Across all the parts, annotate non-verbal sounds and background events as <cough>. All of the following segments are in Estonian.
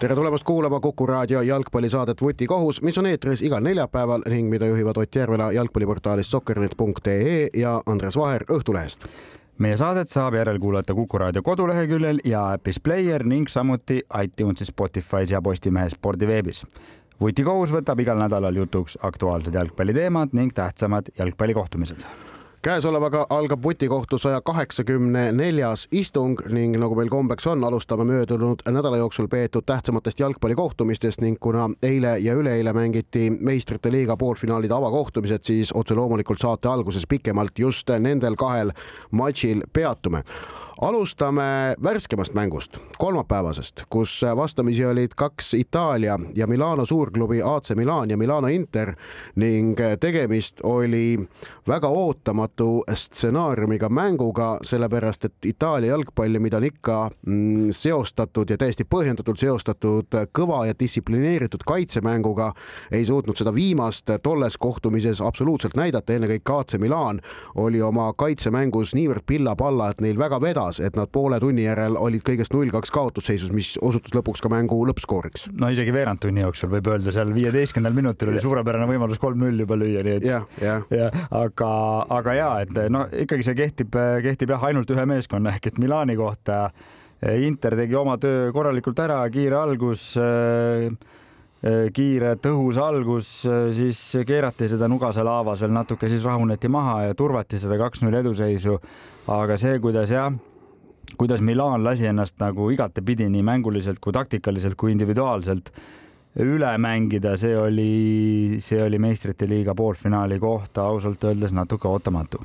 tere tulemast kuulama Kuku raadio jalgpallisaadet Vutikohus, mis on eetris igal neljapäeval ning mida juhivad Ott Järvela jalgpalliportaalist sokkernet.ee ja Andres Vaher Õhtulehest meie saadet saab järelkuulata Kuku raadio koduleheküljel ja äpis Player ning samuti iTunesis, Spotify's ja Postimehe spordiveebis. vutikohus võtab igal nädalal jutuks aktuaalsed jalgpalliteemad ning tähtsamad jalgpallikohtumised käesolevaga algab vutikohtu saja kaheksakümne neljas istung ning nagu meil kombeks on, alustame möödunud nädala jooksul peetud tähtsamatest jalgpallikohtumistest ning kuna eile ja üleeile mängiti meistrite liiga poolfinaalide avakohtumised, siis otse loomulikult saate alguses pikemalt just nendel kahel matšil peatume alustame värskemast mängust, kolmapäevasest, kus vastamisi olid kaks Itaalia ja Milano suurklubi AC Milan ja Milano Inter ning tegemist oli väga ootamatu stsenaariumiga mänguga, sellepärast et Itaalia jalgpalli, mida on ikka mm, seostatud ja täiesti põhjendatult seostatud kõva ja distsiplineeritud kaitsemänguga, ei suutnud seda viimast tolles kohtumises absoluutselt näidata, ennekõike AC Milan oli oma kaitsemängus niivõrd pilla-palla, et neil väga vedas teatas, et nad poole tunni järel olid kõigest null kaks kaotusseisus, mis osutus lõpuks ka mängu lõppskooriks. no isegi veerand tunni jooksul võib öelda, seal viieteistkümnendal minutil oli suurepärane võimalus kolm-null juba lüüa, nii et ja, ja. ja aga, aga ja et no ikkagi see kehtib, kehtib jah ainult ühe meeskonna ehk et Milani kohta. Inter tegi oma töö korralikult ära, kiire algus kiire tõhus algus, siis keerati seda Nugase laavas veel natuke, siis rahuneti maha ja turvati seda kaks-null eduseisu. aga see, kuidas jah, kuidas Milan lasi ennast nagu igatepidi nii mänguliselt kui taktikaliselt kui individuaalselt üle mängida, see oli, see oli meistrite liiga poolfinaali kohta ausalt öeldes natuke ootamatu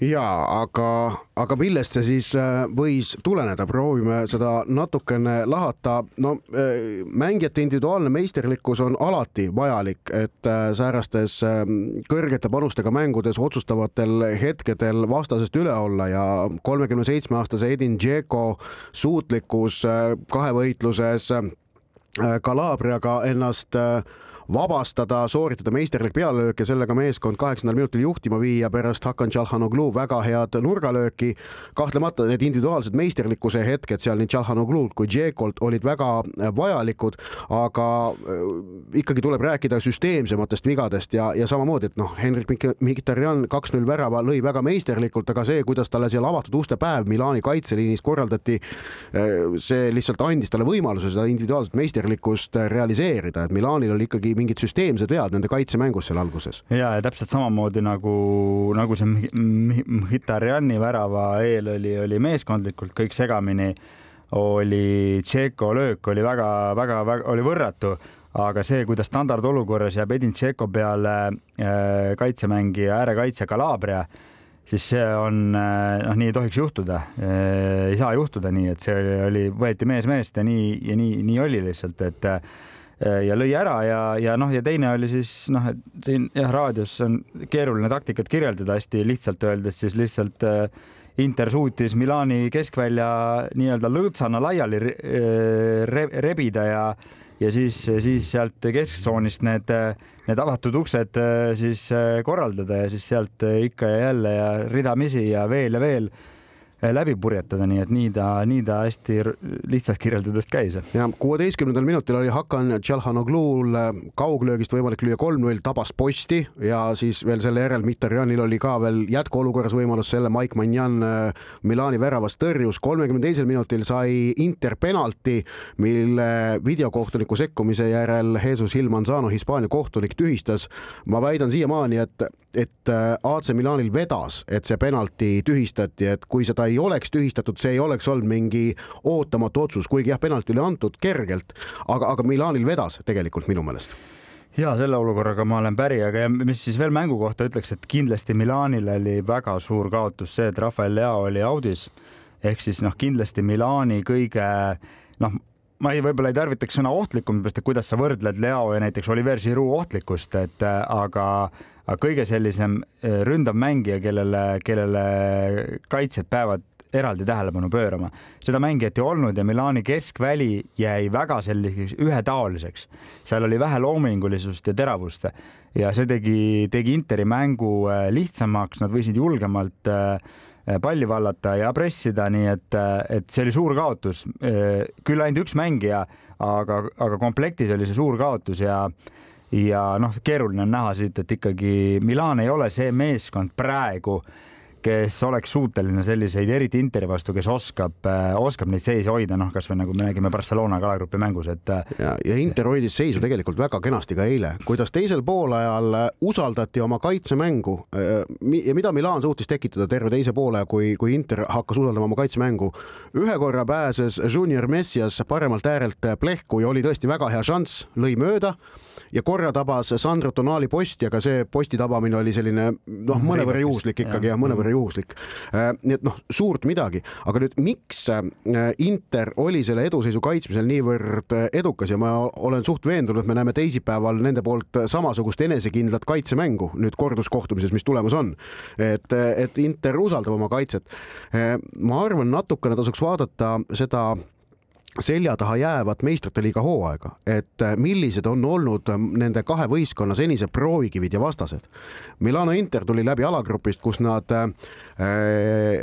ja aga, aga millest see siis äh, võis tuleneda, proovime seda natukene lahata. no äh, mängijate individuaalne meisterlikkus on alati vajalik, et äh, säärastes kõrgete panustega mängudes otsustavatel hetkedel vastasest üle olla ja kolmekümne seitsme aastase Edin Dzeko suutlikkus kahevõitluses Kalabriaga ennast äh, vabastada, sooritada meisterlik pealelöök ja sellega meeskond kaheksandal minutil juhtima viia pärast Hakan Tšalhanoglu väga head nurgalööki. kahtlemata need individuaalsed meisterlikkuse hetked seal nii Tšalhanoglult kui Džekolt olid väga vajalikud, aga äh, ikkagi tuleb rääkida süsteemsematest vigadest ja, ja samamoodi, et noh, Henrik Mkhitarjan kaks-null värava lõi väga meisterlikult, aga see, kuidas talle seal avatud uste päev Milani kaitseliinis korraldati, äh, see lihtsalt andis talle võimaluse seda individuaalset meisterlikkust realiseerida, et Milanil oli ikkagi mingid süsteemsed vead nende kaitsemängus seal alguses. ja, ja täpselt samamoodi nagu, nagu see Mkhitarjani värava eel oli, oli meeskondlikult kõik segamini, oli Tšeko löök oli väga-väga-väga, oli võrratu aga see, kuidas standardolukorras jääb Edin Tšeko peale äh, kaitsemängija, äärekaitsja Calabria, siis see on, äh, noh, nii ei tohiks juhtuda. Äh, ei saa juhtuda nii, et see oli, oli, võeti mees meest ja nii ja nii, nii oli lihtsalt, et Äh, ja lõi ära ja, ja noh, ja teine oli siis noh, et siin jah, raadios on keeruline taktikat kirjeldada hästi lihtsalt öeldes, siis lihtsalt äh, Inter suutis Milani keskvälja nii-öelda lõõtsana laiali äh, re rebida ja ja siis, siis sealt kesktsoonist need, need avatud uksed siis korraldada ja siis sealt ikka ja jälle ja ridamisi ja veel ja veel läbi purjetada, nii et nii ta, nii ta hästi lihtsalt kirjeldades käis. ja kuueteistkümnendal minutil oli Hakan Tšalhanoglul eh, kauglöögist võimalik lüüa kolm-null, tabas posti ja siis veel selle järel Mitarjanil oli ka veel jätkuolukorras võimalus selle Mike Manjan eh, Milani väravast tõrjus. kolmekümne teisel minutil sai Inter penalti, mille videokohtuniku sekkumise järel Jesus Hilmanzano, Hispaania kohtunik, tühistas. ma väidan siiamaani, et, et AC Milanil vedas, et see penalti tühistati, et kui seda ei oleks tühistatud, see ei oleks olnud mingi ootamatu otsus, kuigi jah, penalti oli antud kergelt, aga, aga Milanil vedas tegelikult minu meelest. Ja selle olukorraga ma olen päri, aga mis siis veel mängu kohta ütleks, et kindlasti Milanil oli väga suur kaotus see, et Rafael Leao oli audis ehk siis noh, kindlasti Milani kõige noh, ma ei, võib-olla ei tarvitaks sõna ohtlikum, sest et kuidas sa võrdled Leo ja näiteks Oliver Giroud ohtlikkust, et äh, aga, aga kõige sellisem äh, ründav mängija, kellele, kellele kaitsjad peavad eraldi tähelepanu pöörama. seda mängijat ei olnud ja Milani keskväli jäi väga selliseks ühetaoliseks. seal oli vähe loomingulisust ja teravust ja see tegi, tegi Interi mängu lihtsamaks, nad võisid julgemalt äh, palli vallata ja pressida, nii et, eh, et see oli suur kaotus. Eh, küll ainult üks mängija, aga, aga komplektis oli see suur kaotus ja ja noh, keeruline on näha siit, et ikkagi Milan ei ole see meeskond praegu kes oleks suuteline selliseid, eriti Interi vastu, kes oskab, äh, oskab neid seise hoida, noh, kasvõi nagu me nägime Barcelona kalagrupi mängus, et. Äh, ja, ja Inter hoidis seisu tegelikult väga kenasti ka eile, kuidas teisel poolajal äh, usaldati oma kaitsemängu ja mida Milan suutis tekitada terve teise poole, kui, kui Inter hakkas usaldama oma kaitsemängu. ühe korra pääses Junior Messias paremalt äärelt plehku ja oli tõesti väga hea šanss, lõi mööda ja korra tabas Sandro Tonali posti, aga see posti tabamine oli selline noh, mõnevõrra juhuslik ikkagi ja mõnevõrra juhuslik. Äh, nii et noh, suurt midagi, aga nüüd miks äh, Inter oli selle eduseisu kaitsmisel niivõrd äh, edukas ja ma olen suht veendunud, et me näeme teisipäeval nende poolt samasugust enesekindlat kaitsemängu nüüd korduskohtumises, mis tulemas on. et, et Inter usaldab oma kaitset. ma arvan, natukene tasuks vaadata seda selja taha jäävat meistrite liiga hooaega, et äh, millised on olnud ähm, nende kahe võistkonna senised proovikivid ja vastased. Milano Inter tuli läbi alagrupist, kus nad äh,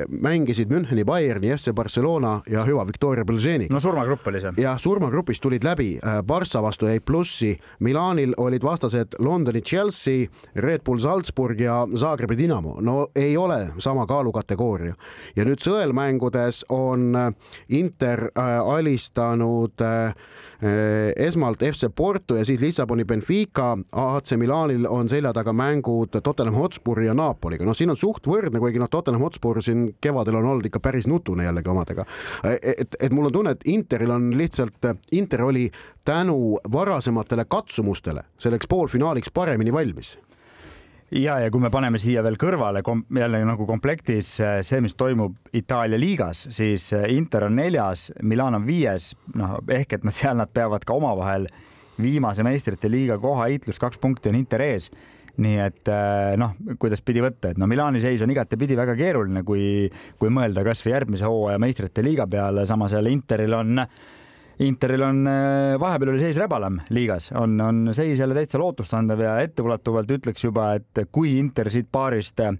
mängisid Müncheni Bayerni, FC Barcelona ja hüva Victoria Belženi. no surmagrupp oli see. jah, surmagrupist tulid läbi äh,, Barca vastu jäi plussi, Milanil olid vastased Londoni Chelsea, Red Bull Salzburg ja Zagrebi Dinamo, no ei ole sama kaalukategooria. ja nüüd sõelmängudes on äh, Inter äh, alis alistanud äh, äh, esmalt FC Porto ja siis Lissaboni Benfica. AC Milanil on selja taga mängud Tottenham Hotspuri ja Napoliga. noh, siin on suht võrdne, kuigi noh, Tottenham Hotspur siin kevadel on olnud ikka päris nutune jällegi omadega. et, et mul on tunne, et Interil on lihtsalt, Inter oli tänu varasematele katsumustele selleks poolfinaaliks paremini valmis ja, ja kui me paneme siia veel kõrvale jälle nagu komplektis äh, see, mis toimub Itaalia liigas, siis äh, Inter on neljas, Milan on viies, noh ehk et nad <laughs> seal nad peavad ka omavahel viimase meistrite liiga koha heitlus, kaks punkti on Inter ees. nii et äh, noh, kuidas pidi võtta, et no Milani seis on igatepidi väga keeruline, kui, kui mõelda kasvõi järgmise hooaja meistrite liiga peale, samas jälle Interil on Interil on, äh, vahepeal oli seis räbalam liigas, on, on seis jälle täitsa lootustandev ja etteulatuvalt ütleks juba, et kui Inter siit paarist äh,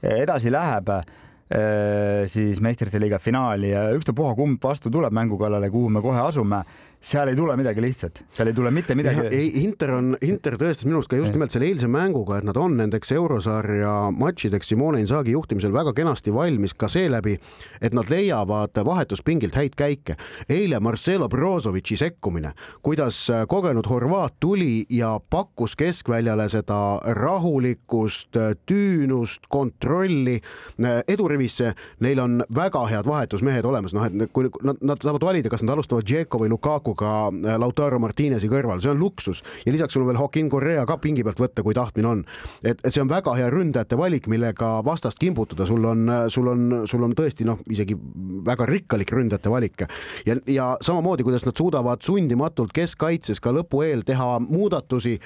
edasi läheb, äh, siis meistrite liiga finaali ja ükstapuha, kumb vastu tuleb mängu kallale, kuhu me kohe asume seal ei tule midagi lihtsat, seal ei tule mitte midagi. ei, Inter on, Inter tõestas minu arust ka just nimelt selle eilse mänguga, et nad on nendeks eurosarja matšideks Simone Inzaghi juhtimisel väga kenasti valmis ka seeläbi, et nad leiavad vahetuspingilt häid käike. eile Marcelo Brozovitši sekkumine, kuidas kogenud horvaat tuli ja pakkus keskväljale seda rahulikkust, tüünust, kontrolli edurivisse. Neil on väga head vahetusmehed olemas, noh, et kui nad, nad saavad valida, kas nad alustavad Džeko või Lukaku Lukakuga äh, Lautaro Martinezi kõrval, see on luksus. Ja lisaks sul on veel Joaquin Correa ka pingi pealt võtta, kui tahtmine on. et see on väga hea ründajate valik, millega vastast kimbutada, sul on, sul on, sul on tõesti noh, isegi väga rikkalik ründajate valik ja, ja samamoodi, kuidas nad suudavad sundimatult keskkaitses ka lõpu eel teha muudatusi.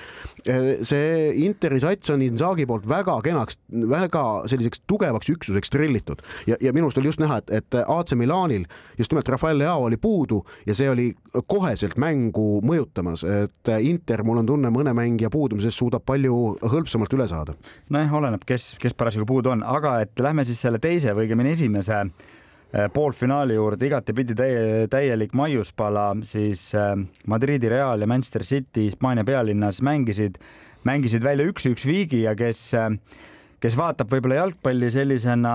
Äh, see Interi sats on Inzaghi poolt väga kenaks, väga selliseks tugevaks üksuseks trillitud ja, ja minu arust oli just näha, et, et AC Milanil just nimelt Rafael Leao oli puudu ja see oli koheselt mängu mõjutamas, et Inter, mul on tunne, mõne mängija puudumisest suudab palju hõlpsamalt üle saada. nojah, oleneb, kes, kes parasjagu puudu on, aga et lähme siis selle teise või õigemini esimese eh, poolfinaali juurde igatepidi täie, täielik maiuspala, siis eh, Madridi Real ja Manchester City Hispaania pealinnas mängisid, mängisid välja üks-üks viigi ja kes, eh, kes vaatab võib-olla jalgpalli sellisena,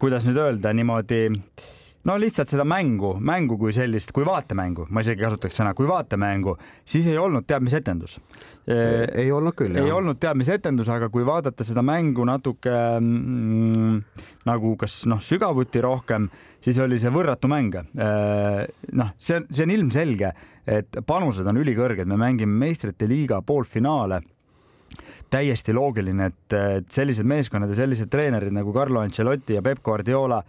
kuidas nüüd öelda, niimoodi äh, no lihtsalt seda mängu, mängu kui sellist, kui vaatemängu, ma isegi kasutaks sõna, kui vaatemängu, siis ei olnud teab mis etendus. ei olnud küll, jah. ei olnud teab mis etendus, aga kui vaadata seda mängu natuke mm, nagu kas noh, sügavuti rohkem, siis oli see võrratu mäng. noh, see on, see on ilmselge, et panused on ülikõrged, me mängime meistrite liiga poolfinaale täiesti loogiline, et, sellised meeskonnad ja sellised treenerid nagu Carlo Ancelotti ja Peep Guardiola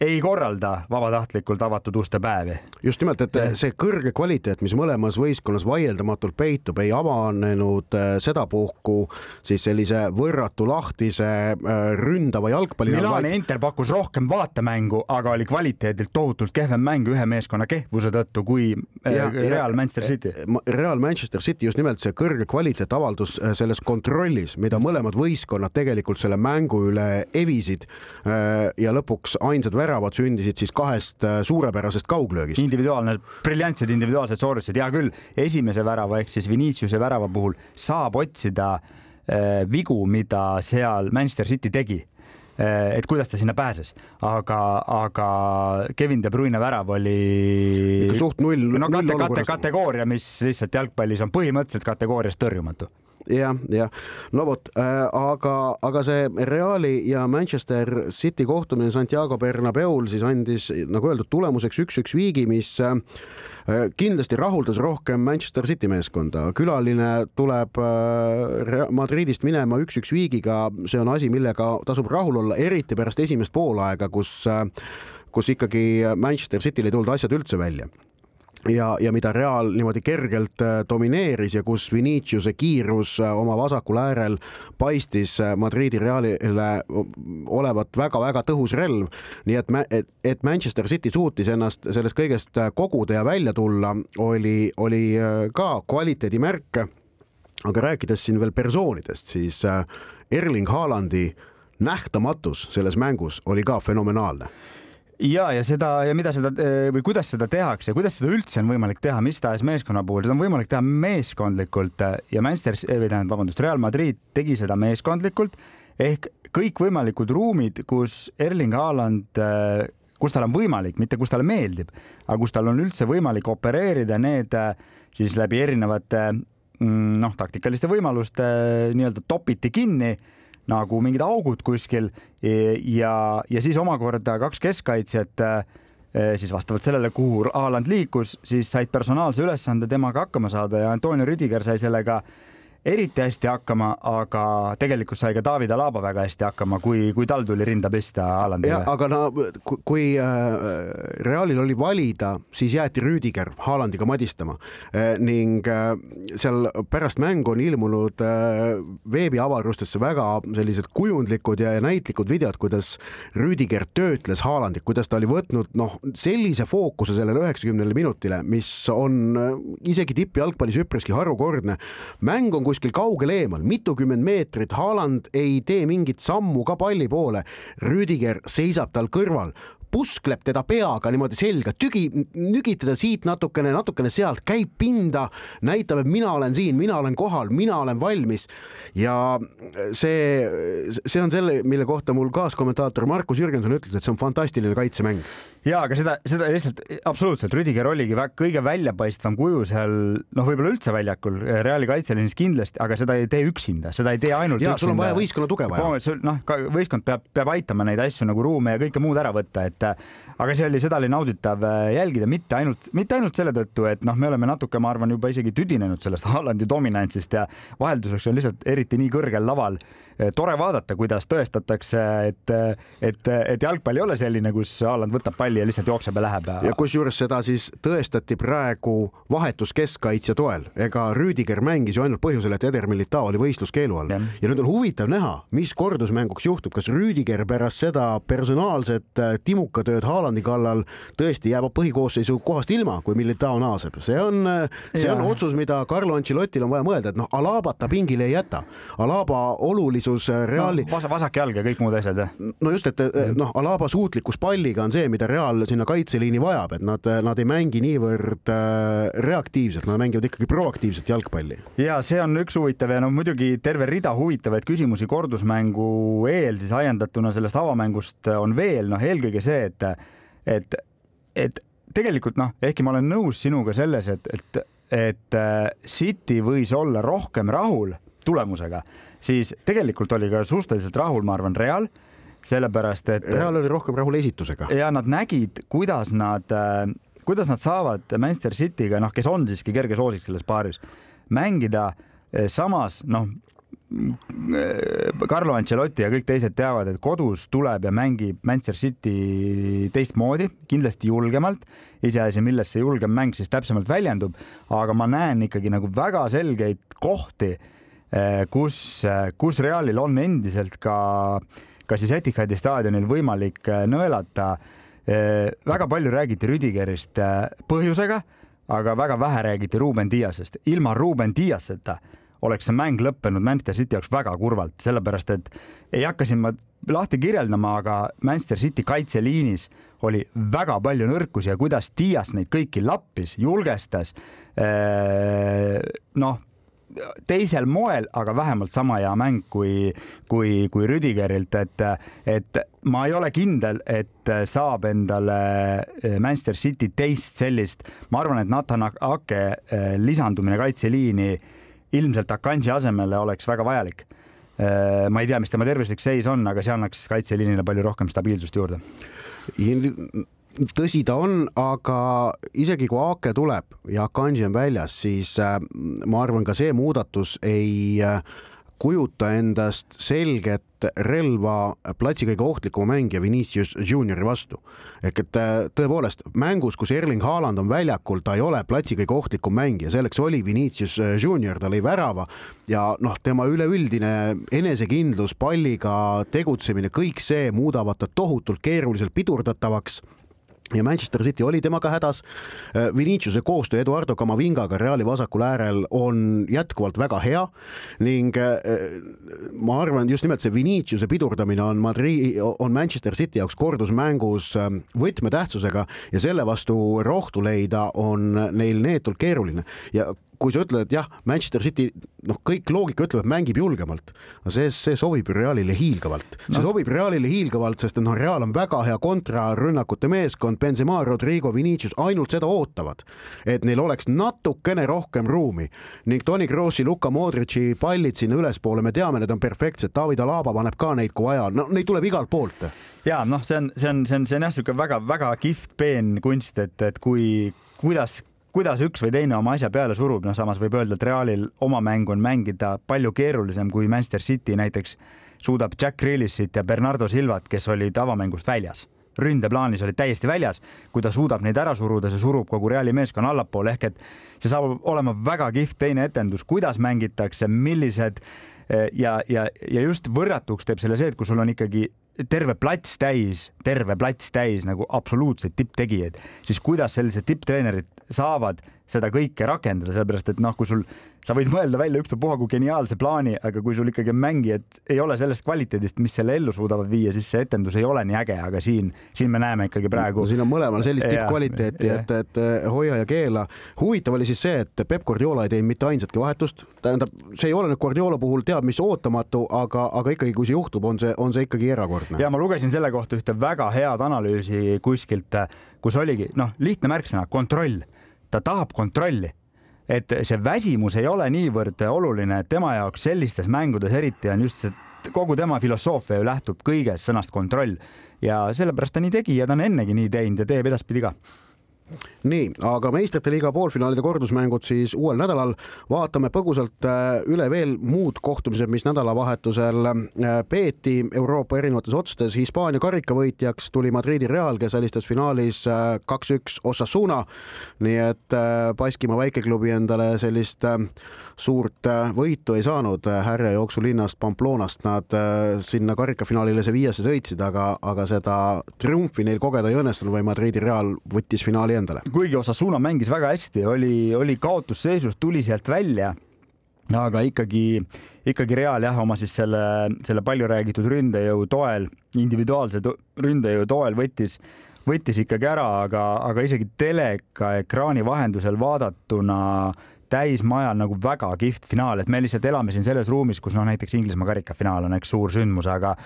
ei korralda vabatahtlikult avatud uste päevi. just nimelt, et see kõrge kvaliteet, mis mõlemas võistkonnas vaieldamatult peitub, ei avanenud äh, sedapuhku siis sellise võrratu lahtise äh, ründava jalgpalli. Milani vaid... Inter pakkus rohkem vaatemängu, aga oli kvaliteedilt tohutult kehvem mäng ühe meeskonna kehvuse tõttu kui äh, ja, Real ja, Manchester City. Real Manchester City just nimelt see kõrge kvaliteet avaldus selles kontrollis, mida mõlemad võistkonnad tegelikult selle mängu üle evisid ja lõpuks ainsad väravad sündisid siis kahest äh, suurepärasest kauglöögist. individuaalne, briljantsed individuaalsed sooritused, hea küll, esimese värava ehk siis Viniciuse värava puhul saab otsida äh, vigu, mida seal Manchester City tegi äh, et kuidas ta sinna pääses, aga, aga Kevin De Bruyne värav oli ikka suht null. no kate, kate, kategooria, mis lihtsalt jalgpallis on põhimõtteliselt kategoorias tõrjumatu jah, jah, no vot äh,, aga, aga see Reali ja Manchester City kohtumine Santiago Bernabeul siis andis, nagu öeldud, tulemuseks üks-üks viigi, mis äh, kindlasti rahuldas rohkem Manchester City meeskonda. külaline tuleb äh, Madridist minema üks-üks viigiga, see on asi, millega tasub rahul olla, eriti pärast esimest poolaega, kus äh, kus ikkagi Manchester Cityl ei tulnud asjad üldse välja ja, ja mida Real niimoodi kergelt äh, domineeris ja kus Viniciuse kiirus äh, oma vasakul äärel paistis äh, Madridi Realile olevat väga-väga tõhus relv. nii et, et, et Manchester City suutis ennast sellest kõigest koguda ja välja tulla, oli, oli ka kvaliteedimärk. aga rääkides siin veel persoonidest, siis Erling Haalandi nähtamatus selles mängus oli ka fenomenaalne ja, ja seda ja mida seda eh, või kuidas seda tehakse, kuidas seda üldse on võimalik teha mis tahes meeskonna puhul, seda on võimalik teha meeskondlikult eh, ja Manchester, eh, või tähendab, vabandust, Real Madrid tegi seda meeskondlikult ehk kõikvõimalikud ruumid, kus Erling Haaland, kus tal on võimalik, mitte kus talle meeldib, aga kus tal on üldse võimalik opereerida, need siis läbi erinevate mm, noh, taktikaliste võimaluste nii-öelda topiti kinni nagu mingid augud kuskil. Ja, ja siis omakorda kaks keskkaitsjat eh, siis vastavalt sellele, kuhu Haaland liikus, siis said personaalse ülesande temaga hakkama saada ja Antonio Rüdiger sai sellega eriti hästi hakkama, aga tegelikult sai ka David Alaba väga hästi hakkama, kui, kui tal tuli rinda pista Haalandile. aga no kui äh, Realil oli valida, siis jäeti Rüüdiger Haalandiga madistama äh, ning äh, seal pärast mängu on ilmunud äh, veebiavarustesse väga sellised kujundlikud ja, näitlikud videod, kuidas Rüüdiger töötles Haalandit, kuidas ta oli võtnud noh, sellise fookuse sellele üheksakümnele minutile, mis on äh, isegi tippjalgpallis üpriski harukordne. mäng on kuskil kuskil kaugel eemal, mitukümmend meetrit, Haaland ei tee mingit sammu ka palli poole. Rüdiger seisab tal kõrval, puskleb teda peaga niimoodi selga, tügi, nügib teda siit natukene, natukene sealt, käib pinda, näitab, et mina olen siin, mina olen kohal, mina olen valmis. ja see, see on selle, mille kohta mul kaaskommentaator Markus Jürgenson ütles, et see on fantastiline kaitsemäng ja aga seda, seda lihtsalt absoluutselt, Rüdiger oligi väga, kõige väljapaistvam kuju seal, noh, võib-olla üldse väljakul, Reali kaitseliinis kindlasti, aga seda ei tee üksinda, seda ei tee ainult ja, üksinda. sul on vaja võistkonna tuge vaja. noh, võistkond peab, peab aitama neid asju nagu ruume ja kõike muud ära võtta, et aga see oli, seda oli nauditav äh, jälgida, mitte ainult, mitte ainult selle tõttu, et noh, me oleme natuke, ma arvan, juba isegi tüdinenud sellest <laughs> Haalandi dominantsist ja vahelduseks on lihtsalt eriti nii kõrgel laval Eh, tore vaadata, kuidas tõestatakse, et, et, et jalgpall ei ole selline, kus Haaland võtab palli ja lihtsalt jookseb ja läheb. ja kusjuures seda siis tõestati praegu vahetus keskkaitsja toel, ega Rüüdiger mängis ju ainult põhjusel, et Eder Militao oli võistluskeelu all ja. ja nüüd on huvitav näha, mis kordusmänguks juhtub, kas Rüüdiger pärast seda personaalset äh, timukatööd Haalandi kallal tõesti jääb põhikoosseisu kohast ilma, kui Militao naaseb, see on, äh, see ja. on otsus, mida Carlo Ancelottil on vaja mõelda, et noh, Alabat ta pingile ei jäta. Alaba suutlikkus äh, Reali no,. Vas vasak jalg ja kõik muud asjad, jah? no just, et äh, noh, Alaba suutlikkus palliga on see, mida Real sinna kaitseliini vajab, et nad, nad ei mängi niivõrd reaktiivselt, nad mängivad ikkagi proaktiivset jalgpalli. ja see on üks huvitav ja no muidugi terve rida huvitavaid küsimusi kordusmängu eel siis ajendatuna sellest avamängust on veel noh, eelkõige see, et, et, et tegelikult noh, ehkki ma olen nõus sinuga selles, et, et, et City võis olla rohkem rahul tulemusega siis tegelikult oli ka suhteliselt rahul, ma arvan, Real, sellepärast et. Real oli rohkem rahul esitusega. ja nad nägid, kuidas nad, äh, kuidas nad saavad Manchester City'ga, noh, kes on siiski kerge soosik selles paaris, mängida äh, samas, noh, Carlo Ancelotti ja kõik teised teavad, et kodus tuleb ja mängib Manchester City teistmoodi, kindlasti julgemalt. iseasi, milles see julgem mäng siis täpsemalt väljendub, aga ma näen ikkagi nagu väga selgeid kohti, kus, kus Realil on endiselt ka, ka siis Etihadi staadionil võimalik nõelata. väga palju räägiti Rüdigerist põhjusega, aga väga vähe räägiti Ruuben Diasest. ilma Ruuben Diaseta oleks see mäng lõppenud Manchester City jaoks väga kurvalt, sellepärast et ei hakka siin ma lahti kirjeldama, aga Manchester City kaitseliinis oli väga palju nõrkusi ja kuidas Dias neid kõiki lappis, julgestas. Eh, noh, teisel moel, aga vähemalt sama hea mäng kui, kui, kui Rüdigerilt, et, et ma ei ole kindel, et saab endale eh, Manchester City teist sellist, ma arvan, et Nathan Ake eh, lisandumine kaitseliini ilmselt Akanji asemele oleks väga vajalik. Äh, ma ei tea, mis tema tervislik seis on, aga see annaks kaitseliinile palju rohkem stabiilsust juurde. tõsi ta on, aga isegi kui Aake tuleb ja Akanji on väljas, siis äh, ma arvan, ka see muudatus ei äh, kujuta endast selget relva platsi kõige ohtlikuma mängija Vinicius Juniori vastu. ehk et äh, tõepoolest mängus, kus Erling Haaland on väljakul, ta ei ole platsi kõige ohtlikum mängija, selleks oli Vinicius äh, Junior, ta lõi värava ja noh, tema üleüldine enesekindlus, palliga tegutsemine, kõik see muudavad ta tohutult keeruliselt pidurdatavaks ja Manchester City oli temaga hädas. Äh, Viniciuse koostöö Eduardo Camavingaga Reali vasakul äärel on jätkuvalt väga hea ning äh, ma arvan, just nimelt see Viniciuse pidurdamine on Madrid, on Manchester City jaoks kordusmängus äh, võtmetähtsusega ja selle vastu rohtu leida on neil neetult keeruline ja kui sa ütled, et jah, Manchester City, noh, kõik loogika ütleb, et mängib julgemalt, aga see, see sobib Realile hiilgavalt, see no. sobib Realile hiilgavalt, sest noh, Real on väga hea kontrarünnakute meeskond, Benzema, Rodrigo, Vinicius ainult seda ootavad, et neil oleks natukene rohkem ruumi ning Toni Krossi, Luka Modritši pallid sinna ülespoole, me teame, need on perfektsed, David Alaba paneb ka neid, kui vaja, no neid tuleb igalt poolt ja noh, see on, see on, see on, see on jah, niisugune väga-väga kihvt peen kunst, et, et kui, kuidas kuidas üks või teine oma asja peale surub, noh, samas võib öelda, et Realil oma mängu on mängida palju keerulisem kui Manchester City näiteks suudab Jack Grealishit ja Bernardo Silvat, kes olid avamängust väljas. ründeplaanis olid täiesti väljas, kui ta suudab neid ära suruda, see surub kogu Reali meeskonna allapoole ehk et see saab olema väga kihvt teine etendus, kuidas mängitakse, millised eh, ja, ja, ja just võrratuks teeb selle see, et kui sul on ikkagi terve plats täis, terve plats täis nagu absoluutseid tipptegijaid, siis kuidas sellised tipptreenerid saavad seda kõike rakendada, sellepärast et noh, kui sul, sa võid mõelda välja ükstapuha kui geniaalse plaani, aga kui sul ikkagi mängijad ei ole sellest kvaliteedist, mis selle ellu suudavad viia, siis see etendus ei ole nii äge, aga siin, siin me näeme ikkagi praegu no,. siin on mõlemal sellist tippkvaliteeti, et, et hoia ja keela. huvitav oli siis see, et Peep Guardiola ei teinud mitte ainsatki vahetust, tähendab, see ei ole nüüd Guardiola puhul teab mis ootamatu, aga, aga ikkagi, kui see juhtub, on see, on see ikkagi erakordne. ja ma lugesin selle kohta ühte väga head analüüsi kuskilt, kus oligi noh, lihtne märksõna kontroll. Ta tahab kontrolli. Et see väsimus ei ole niivõrd oluline, et tema jaoks sellistes mängudes eriti on just see, kogu tema filosoofia ju lähtub kõigest sõnast kontroll ja sellepärast ta nii tegi ja ta on ennegi nii teinud ja teeb edaspidi ka nii, aga meistrite liiga poolfinaalide kordusmängud siis uuel nädalal. vaatame põgusalt äh, üle veel muud kohtumised, mis nädalavahetusel äh, peeti Euroopa erinevates otstes. Hispaania karikavõitjaks tuli Madridi Real, kes alistas finaalis äh, kaks-üks Osasuna. nii et Baskimaa väikeklubi endale sellist suurt võitu ei saanud härjajooksulinnast Pamplonast. Nad sinna karikafinaalile Sevillasse sõitsid, aga, aga seda triumfi neil kogeda ei õnnestunud või Madridi Real võttis finaali endale. kuigi Osasuna mängis väga hästi, oli, oli kaotusseisus, tuli sealt välja aga ikkagi, ikkagi Real jah, oma siis selle, selle palju räägitud ründejõu toel, individuaalse ründejõu toel võttis, võttis ikkagi ära, aga, aga isegi teleka ekraani vahendusel vaadatuna täismajal nagu väga kihvt finaal, et me lihtsalt elame siin selles ruumis, kus noh, näiteks Inglismaa karikafinaal on eks suur sündmus, aga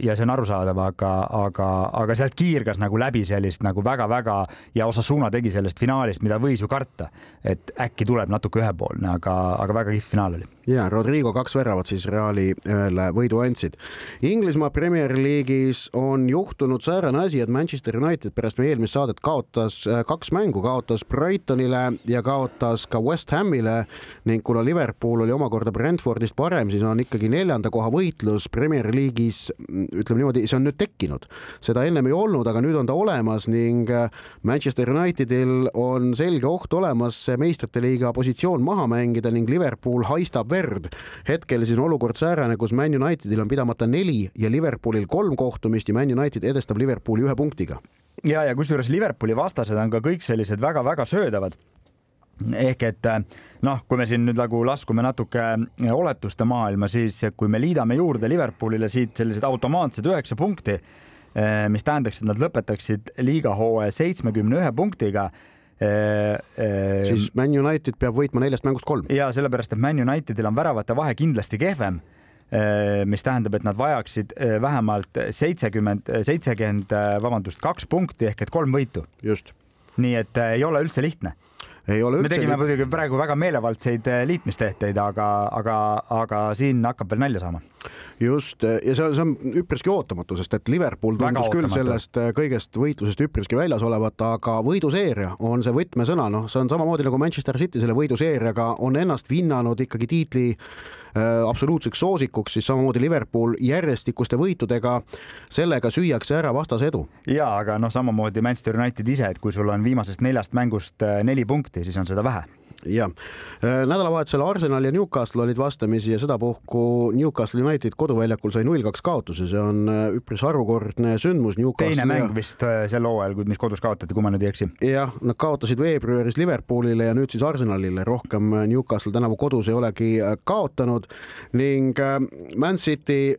ja see on arusaadav, aga, aga, aga sealt kiirgas nagu läbi sellist nagu väga-väga ja Osasuna tegi sellest finaalist, mida võis ju karta, et äkki tuleb natuke ühepoolne, aga, aga väga kihvt finaal oli. ja Rodrigo kaks väravat siis Reali ühele võidu andsid. Inglismaa Premier League'is on juhtunud säärane asi, et Manchester United pärast meie eelmist saadet kaotas äh, kaks mängu, kaotas Brightonile ja kaotas ka West Hamile ning kuna Liverpool oli omakorda Brentfordist parem, siis on ikkagi neljanda koha võitlus Premier League'is, ütleme niimoodi, see on nüüd tekkinud. seda ennem ei olnud, aga nüüd on ta olemas ning äh, Manchester Unitedil on selge oht olemas meistrite liiga positsioon maha mängida ning Liverpool haistab verd. hetkel siis on olukord säärane, kus Man Unitedil on pidamata neli ja Liverpoolil kolm kohtumist ja Man United edestab Liverpooli ühe punktiga ja, ja kusjuures Liverpooli vastased on ka kõik sellised väga-väga söödavad ehk et noh, kui me siin nüüd nagu laskume natuke oletuste maailma, siis kui me liidame juurde Liverpoolile siit sellised automaatsed üheksa punkti, eh, mis tähendaks, et nad lõpetaksid liigahooaja seitsmekümne ühe punktiga eh, eh, siis Man United peab võitma neljast mängust kolm. ja sellepärast, et Man Unitedil on väravate vahe kindlasti kehvem mis tähendab, et nad vajaksid vähemalt seitsekümmend, seitsekümmend, vabandust, kaks punkti ehk et kolm võitu. just. nii et ei ole üldse lihtne ei ole üldse. me tegime muidugi praegu väga meelevaldseid eh, liitmistehteid, aga, aga, aga siin hakkab veel nalja saama. just ja see on, see on üpriski ootamatu, sest et Liverpool tundus küll sellest eh, kõigest võitlusest üpriski väljas olevat, aga võiduseeria on see võtmesõna, noh, see on samamoodi nagu Manchester City selle võiduseeriaga on ennast vinnanud ikkagi tiitli Äh, absoluutseks soosikuks, siis samamoodi Liverpool järjestikuste võitudega, sellega süüakse ära vastase edu. ja aga noh, samamoodi Manchester United ise, et kui sul on viimasest neljast mängust äh, neli punkti, siis on seda vähe jah, äh, nädalavahetusel Arsenal ja Newcastle olid vastamisi ja sedapuhku Newcastle United koduväljakul sai null kaks kaotuse, see on äh, üpris harukordne sündmus. teine mäng ja... vist äh, sel hooajal, mis kodus kaotati, kui ma nüüd ei eksi. jah, nad kaotasid veebruaris Liverpoolile ja nüüd siis Arsenalile, rohkem Newcastle tänavu kodus ei olegi kaotanud ning Man City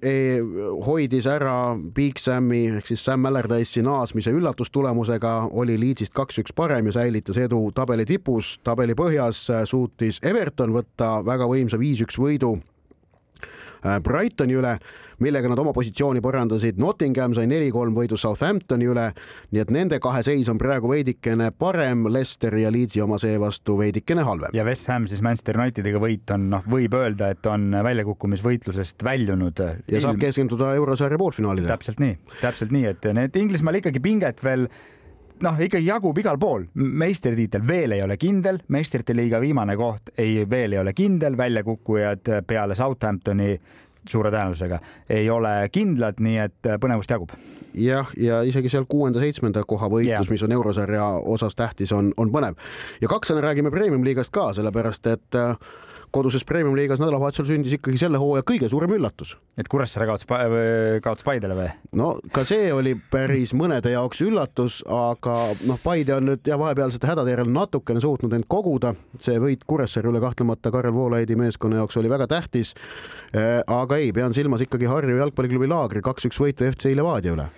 hoidis ära Big Sami ehk siis Sam Allardyce'i naasmise üllatustulemusega, oli Leedsist kaks-üks parem ja säilitas edu tabeli tipus, tabeli põhjas liigas äh, suutis Everton võtta väga võimsa viis-üks võidu äh, Brightoni üle, millega nad oma positsiooni parandasid. Nottingham sai neli-kolm võidu Southamptoni üle, nii et nende kahe seis on praegu veidikene parem, Leicester ja Leedsi oma seevastu veidikene halvem. ja West Ham siis Manchester Unitediga võit on, noh, võib öelda, et on väljakukkumisvõitlusest väljunud. ja saab keskenduda eurosarja poolfinaalile. täpselt nii, täpselt nii, et need Inglismaal ikkagi pinget veel noh, ikkagi jagub igal pool, meistritiitel veel ei ole kindel, meistrite liiga viimane koht ei, veel ei ole kindel, väljakukkujad peale Southamptoni suure tõenäosusega ei ole kindlad, nii et põnevust jagub. jah, ja isegi seal kuuenda-seitsmenda koha võitlus, mis on eurosarja osas tähtis, on, on põnev. ja kakssõna räägime premium-liigast ka, sellepärast et äh, koduses premium-liigas nädalavahetusel sündis ikkagi selle hooaja kõige suurem üllatus. et Kuressaare kaotas, kaotas Paidele või? no ka see oli päris mõnede jaoks üllatus, aga noh, Paide on nüüd ja vahepealsete hädade järel natukene suutnud end koguda. see võit Kuressaare üle kahtlemata Karel Voolaidi meeskonna jaoks oli väga tähtis. Äh, aga ei, pean silmas ikkagi Harju jalgpalliklubi Laagri kaks-üks võitu FC Levadia üle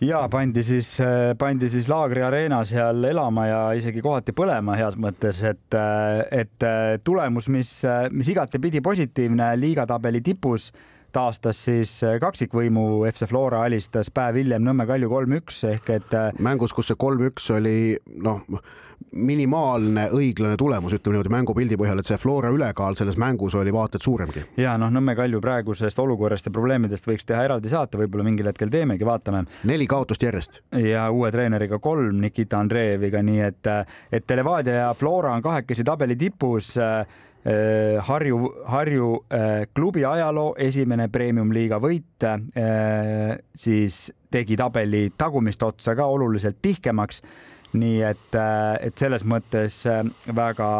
ja pandi siis, äh, pandi siis Laagri Arena seal elama ja isegi kohati põlema heas mõttes, et, äh, et äh, tulemus, mis, mis igatepidi positiivne liigatabeli tipus taastas siis kaksikvõimu, FC Flora alistas päev hiljem Nõmme Kalju kolm-üks ehk et. mängus, kus see kolm-üks oli noh minimaalne õiglane tulemus, ütleme niimoodi mängupildi põhjal, et see Flora ülekaal selles mängus oli vaata et suuremgi. ja noh, Nõmme Kalju praegusest olukorrast ja probleemidest võiks teha eraldi saate, võib-olla mingil hetkel teemegi, vaatame. neli kaotust järjest. ja uue treeneriga kolm, Nikita Andreeviga, nii et, et Levadia ja Flora on kahekesi tabeli tipus Harju, Harju klubi ajaloo esimene premium-liiga võit, siis tegi tabeli tagumist otsa ka oluliselt tihkemaks nii et, äh, et selles mõttes äh, väga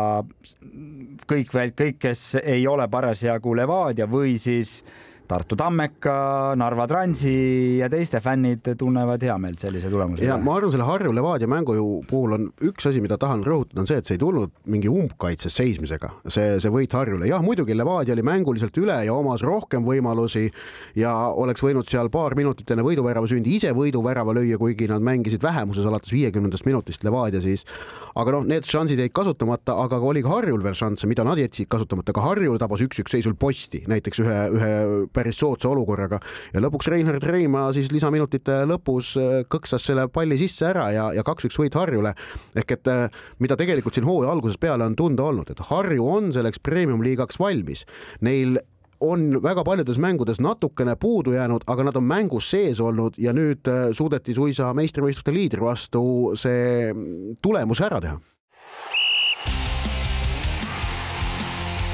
kõik, kõik, kes ei ole parasjagu Levadia või siis äh, Tartu Tammeka, Narva Transi ja teiste fännid tunnevad heameelt sellise tulemuse üle. ja ma arvan, selle Harju Levadia mängu puhul on üks asi, mida tahan rõhutada, on see, et see ei tulnud mingi umbkaitses seismisega, see, see võit Harjule. jah, muidugi Levadia oli mänguliselt üle ja omas rohkem võimalusi ja oleks võinud seal paar minutit enne võiduvärava sündi ise võiduvärava lüüa, kuigi nad mängisid vähemuses alates viiekümnendast minutist Levadia siis aga noh, need šansid jäid kasutamata, aga oli ka Harjul veel šansse, mida nad jätsid kasutamata, ka Harju tabas üks-üks seisul posti näiteks ühe, ühe päris soodsa olukorraga ja lõpuks Reinhard Reimaa siis lisaminutite lõpus äh, kõksas selle palli sisse ära ja, ja kaks-üks võit Harjule. ehk et äh, mida tegelikult siin hooaja algusest peale on tunda olnud, et Harju on selleks premium-liigaks valmis. Neil on väga paljudes mängudes natukene puudu jäänud, aga nad on mängus sees olnud ja nüüd äh, suudeti suisa meistrivõistluste liidri vastu see tulemus ära teha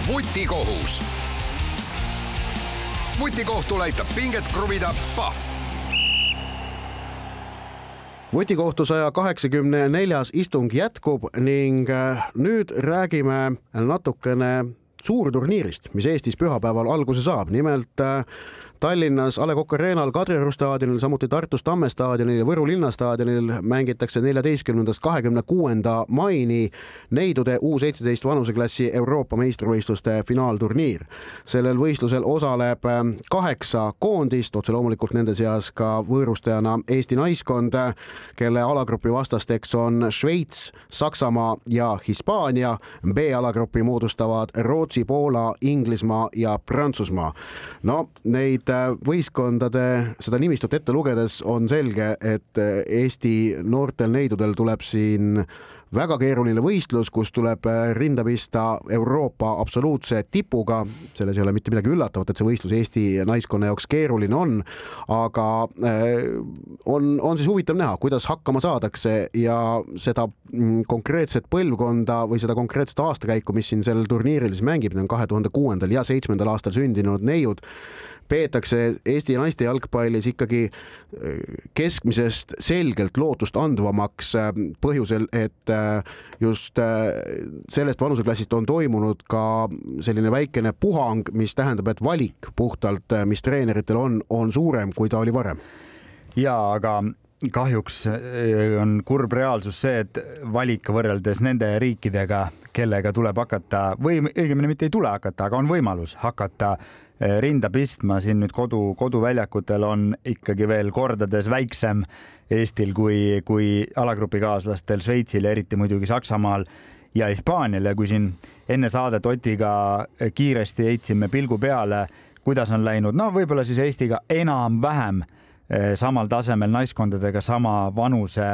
vutikohus. vutikohtul aitab pinget kruvida Pahv vutikohtu saja kaheksakümne neljas istung jätkub ning äh, nüüd räägime natukene suurturniirist, mis Eestis pühapäeval alguse saab. nimelt äh, Tallinnas A Le Coq Arena'l, Kadrioru staadionil, samuti Tartus Tamme staadionil ja Võru linnastaadionil mängitakse neljateistkümnendast kahekümne kuuenda maini neidude U seitseteist vanuseklassi Euroopa meistrivõistluste finaalturniir. sellel võistlusel osaleb ähm, kaheksa koondist, otse loomulikult nende seas ka võõrustajana Eesti naiskond, kelle alagrupi vastasteks on Šveits, Saksamaa ja Hispaania. B-alagrupi moodustavad Rootsi, Poola, Inglismaa ja Prantsusmaa. no neid võistkondade seda nimistut ette lugedes on selge, et äh, Eesti noortel neidudel tuleb siin väga keeruline võistlus, kus tuleb äh, rinda pista Euroopa absoluutse tipuga. selles ei ole mitte midagi üllatavat, et see võistlus Eesti naiskonna jaoks keeruline on, aga on, on siis huvitav näha, kuidas hakkama saadakse ja seda mm, konkreetset põlvkonda või seda konkreetset aastakäiku, mis siin sel turniiril siis mängib, need on kahe tuhande kuuendal ja seitsmendal aastal sündinud neiud peetakse Eesti naiste jalgpallis ikkagi äh, keskmisest selgelt lootust andvamaks äh, põhjusel, et äh, just sellest vanuseklassist on toimunud ka selline väikene puhang, mis tähendab, et valik puhtalt, mis treeneritel on, on suurem, kui ta oli varem. ja aga kahjuks on kurb reaalsus see, et valik võrreldes nende riikidega, kellega tuleb hakata või õigemini mitte ei tule hakata, aga on võimalus hakata Eh, rinda pistma. Siin nüüd kodu, koduväljakutel on ikkagi veel kordades väiksem Eestil kui, kui alagrupikaaslastel Šveitsil ja eriti muidugi Saksamaal ja Hispaanial. Ja kui siin enne saadet Otiga kiiresti heitsime pilgu peale, kuidas on läinud, no võib-olla siis Eestiga enam-vähem eh, samal tasemel naiskondadega sama vanuse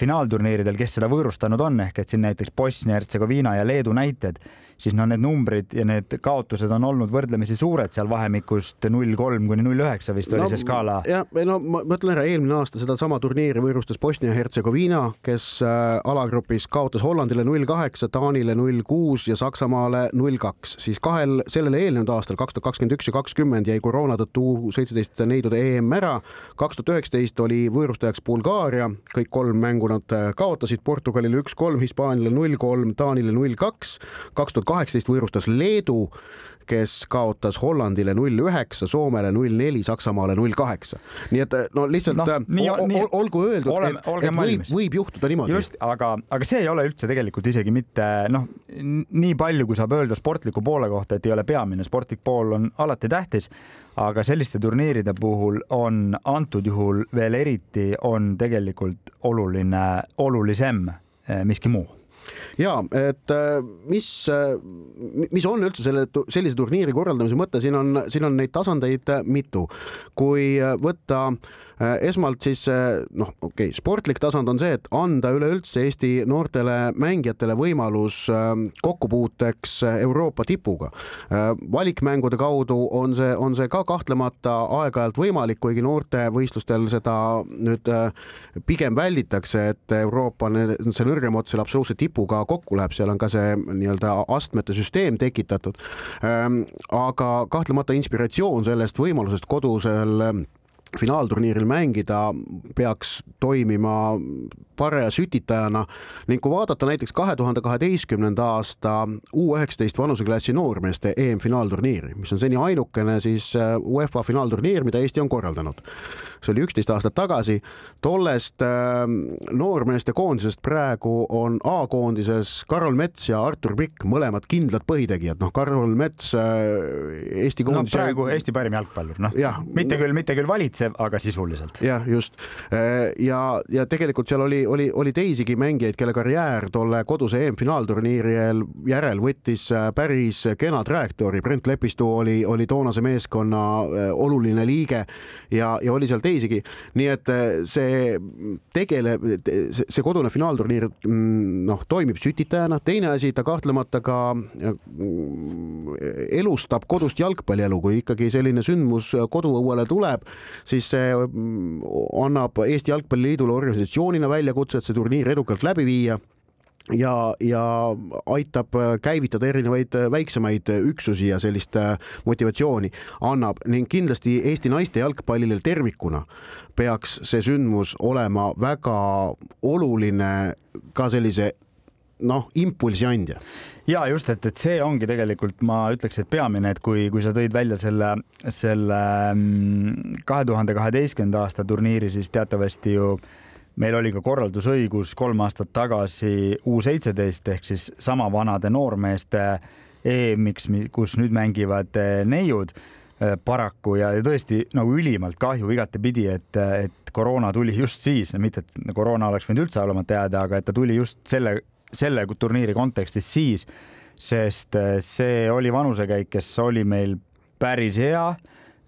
finaalturniiridel, kes seda võõrustanud on, ehk et siin näiteks Bosnia-Hertsegoviina ja Leedu näited siis no need numbrid ja need kaotused on olnud võrdlemisi suured seal vahemikust null kolm kuni null üheksa vist oli no, see skaala. jah, no ma mõtlen ära, eelmine aasta sedasama turniiri võõrustas Bosnia-Hertsegoviina, kes äh, alagrupis kaotas Hollandile null kaheksa, Taanile null kuus ja Saksamaale null kaks, siis kahel sellele eelnenud aastal, kaks tuhat kakskümmend üks ja kakskümmend jäi koroona tõttu seitseteist neidude EM ära. kaks tuhat üheksateist oli võõrustajaks Bulgaaria, kõik kolm mängu nad äh, kaotasid Portugalile üks-kolm, Hispaaniale null kolm, Taanile null kaks, kaks tuhat kaheksateist võõrustas Leedu, kes kaotas Hollandile null üheksa, Soomele null neli, Saksamaale null kaheksa. nii et no lihtsalt no, äh, nii, nii, olgu öeldud, et, et võib, võib juhtuda niimoodi. just, aga, aga see ei ole üldse tegelikult isegi mitte noh, nii palju, kui saab öelda sportliku poole kohta, et ei ole peamine, sportlik pool on alati tähtis, aga selliste turniiride puhul on antud juhul veel eriti on tegelikult oluline, olulisem eh, miski muu ja et äh, mis, äh, mis on üldse selle, sellise turniiri korraldamise mõte, siin on, siin on neid tasandeid äh, mitu. kui võtta äh, esmalt siis äh, noh, okei okay,, sportlik tasand on see, et anda üleüldse Eesti noortele mängijatele võimalus ähm, kokkupuuteks Euroopa tipuga. Äh, valikmängude kaudu on see, on see ka kahtlemata aeg-ajalt võimalik, kuigi noortevõistlustel seda nüüd pigem välditakse, et Euroopa see nõrgem ots selle absoluutse tipuga kokku läheb, seal on ka see nii-öelda astmete süsteem tekitatud. Ähm, aga kahtlemata inspiratsioon sellest võimalusest kodusel finaalturniiril mängida, peaks toimima paraja sütitajana ning kui vaadata näiteks kahe tuhande kaheteistkümnenda aasta U üheksateist vanuseklassi noormeeste EM-finaalturniiri, mis on seni ainukene siis äh, UEFA finaalturniir, mida Eesti on korraldanud. See oli üksteist aastat tagasi. tollest äh, noormeeste koondisest praegu on A-koondises Karol Mets ja Artur Pikk, mõlemad kindlad põhitegijad, noh, Karol Mets äh, Eesti koondise no,. praegu Eesti parim jalgpallur, noh, mitte küll, mitte küll valitsev, aga sisuliselt. jah, just ja, ja tegelikult seal oli oli, oli teisigi mängijaid, kelle karjäär tolle koduse EM-finaalturniiril järel võttis äh, päris kena trajektoori. Brent Lepistu oli, oli toonase meeskonna äh, oluline liige ja, ja oli seal teisigi. nii et äh, see tegeleb, see kodune finaalturniir mm, noh, toimib sütitajana. teine asi, ta kahtlemata ka elustab kodust jalgpallielu, kui ikkagi selline sündmus koduõuele tuleb, siis see mm, annab Eesti Jalgpalliliidule organisatsioonina välja väljakutse, et see turniir edukalt läbi viia ja, ja aitab käivitada erinevaid väiksemaid üksusi ja sellist motivatsiooni. Annab ning kindlasti Eesti naiste jalgpallile tervikuna peaks see sündmus olema väga oluline ka sellise noh, impulsi andja. Ja just, et, et see ongi tegelikult, ma ütleks, et peamine, et kui, kui sa tõid välja selle, selle mm, kahe tuhande kaheteistkümnenda aasta turniiri, siis teatavasti ju meil oli ka korraldusõigus kolm aastat tagasi U seitseteist ehk siis sama vanade noormeeste EM-iks, kus nüüd mängivad eh, neiud eh, paraku ja tõesti nagu ülimalt kahju igatepidi, et, et koroona tuli just siis, mitte et koroona oleks võinud üldse olemata jääda, aga et ta tuli just selle selle turniiri kontekstis siis, sest äh, see oli vanusekäik, kes oli meil päris hea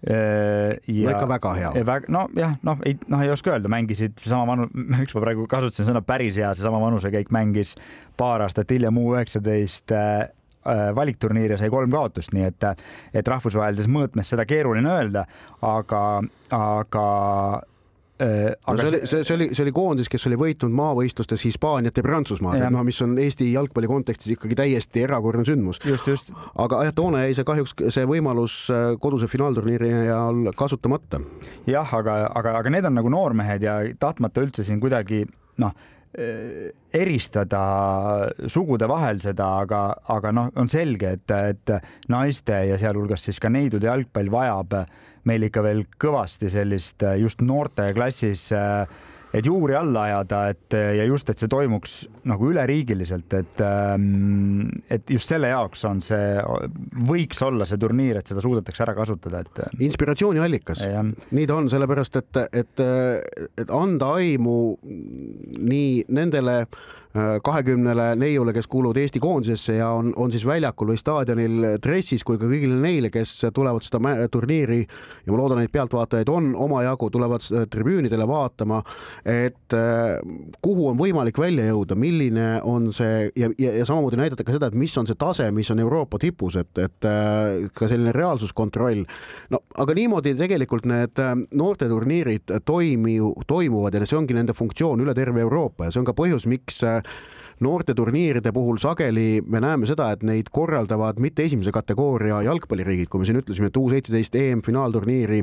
ja no ikka väga hea. nojah, noh, ei, noh, ei oska öelda, mängisid seesama vanu, <laughs> miks ma praegu kasutasin sõna päris hea, seesama vanusekäik mängis paar aastat hiljem U üheksateist äh, valikturniir ja sai kolm kaotust, nii et, et rahvusvahelises mõõtmes seda keeruline öelda, aga, aga Äh, aga no see, see, see oli, see oli koondis, kes oli võitnud maavõistlustes Hispaaniat ja Prantsusmaad, et noh, mis on Eesti jalgpalli kontekstis ikkagi täiesti erakordne sündmus. just, just. aga jah, toona jäi see kahjuks see võimalus äh, koduse finaalturniiri ajal kasutamata. jah, aga, aga, aga need on nagu noormehed ja tahtmata üldse siin kuidagi noh äh, eristada sugude vahel seda, aga, aga noh, on selge, et, et naiste ja sealhulgas siis ka neidude jalgpall vajab äh, meil ikka veel kõvasti sellist äh, just noorteklassis äh, et juuri alla ajada, et äh, ja just, et see toimuks nagu üleriigiliselt, et ähm, et just selle jaoks on see, võiks olla see turniir, et seda suudetakse ära kasutada, et. inspiratsiooniallikas, nii ta on, sellepärast et, et, et anda aimu nii nendele äh, kahekümnele neiule, kes kuuluvad Eesti koondisesse ja on, on siis väljakul või staadionil dressis, kui ka kõigile neile, kes tulevad seda turniiri ja ma loodan, et pealtvaatajaid on omajagu, tulevad tribüünidele vaatama, et äh, kuhu on võimalik välja jõuda, milline on see ja, ja, ja samamoodi näidata ka seda, et mis on see tase, mis on Euroopa tipus, et, et äh, ka selline reaalsuskontroll. no aga niimoodi tegelikult need äh, noorteturniirid toimi-, toimuvad ja see ongi nende funktsioon üle terve Euroopa ja see on ka põhjus, miks noorteturniiride puhul sageli me näeme seda, et neid korraldavad mitte esimese kategooria jalgpalliriigid, kui me siin ütlesime, et U seitseteist EM-finaalturniiri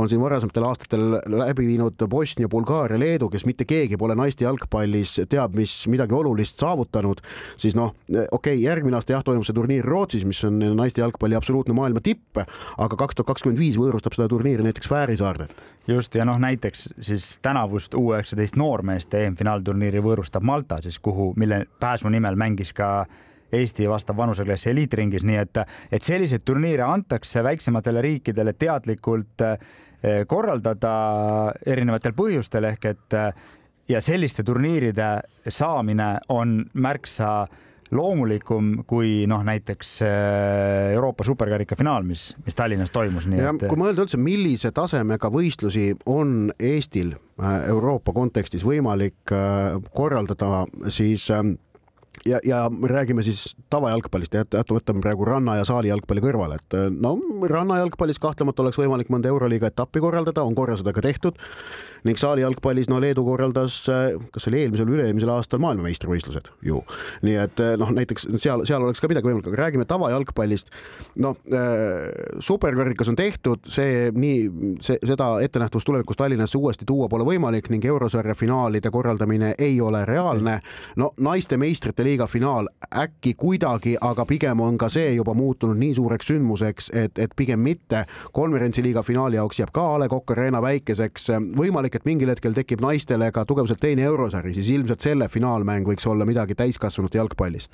on siin varasematel aastatel läbi viinud Bosnia, Bulgaaria, Leedu, kes mitte keegi pole naiste jalgpallis teab mis midagi olulist saavutanud, siis noh, okei okay,, järgmine aasta jah, toimub see turniir Rootsis, mis on naiste jalgpalli absoluutne maailma tipp, aga kaks tuhat kakskümmend viis võõrustab seda turniiri näiteks Fääri saartelt just ja noh, näiteks siis tänavust U üheksateist noormeeste EM-finaalturniiri võõrustab Malta siis, kuhu, mille pääsu nimel mängis ka Eesti vastav vanuseklassi eliitringis, nii et, et selliseid turniire antakse väiksematele riikidele teadlikult eh, korraldada erinevatel põhjustel ehk et ja selliste turniiride saamine on märksa loomulikum kui noh, näiteks äh, Euroopa superkarika finaal, mis, mis Tallinnas toimus. ja et... kui mõelda üldse, millise tasemega võistlusi on Eestil äh, Euroopa kontekstis võimalik äh, korraldada, siis ähm, ja, ja räägime siis tavajalgpallist ja võtame praegu ranna ja saali jalgpalli kõrvale, et no rannajalgpallis kahtlemata oleks võimalik mõnda Euroliiga etappi korraldada, on korra seda ka tehtud ning saali jalgpallis, no Leedu korraldas, kas oli eelmisel üle-eelmisel aastal maailmameistrivõistlused ju. nii et noh, näiteks seal, seal oleks ka midagi võimalik, aga räägime tavajalgpallist. noh superkarikas on tehtud, see nii, see, seda ettenähtavust tulevikus Tallinnasse uuesti tuua pole võimalik ning eurosarja finaalide korraldamine ei ole reaalne. no naiste meistrite liiga finaal äkki kuidagi, aga pigem on ka see juba muutunud nii suureks sündmuseks, et, et pigem mitte. konverentsiliiga finaali jaoks jääb ka A Le Coq Arena väikeseks, võimalik et mingil hetkel tekib naistele ka tugevuselt teine eurosari, siis ilmselt selle finaalmäng võiks olla midagi täiskasvanute jalgpallist.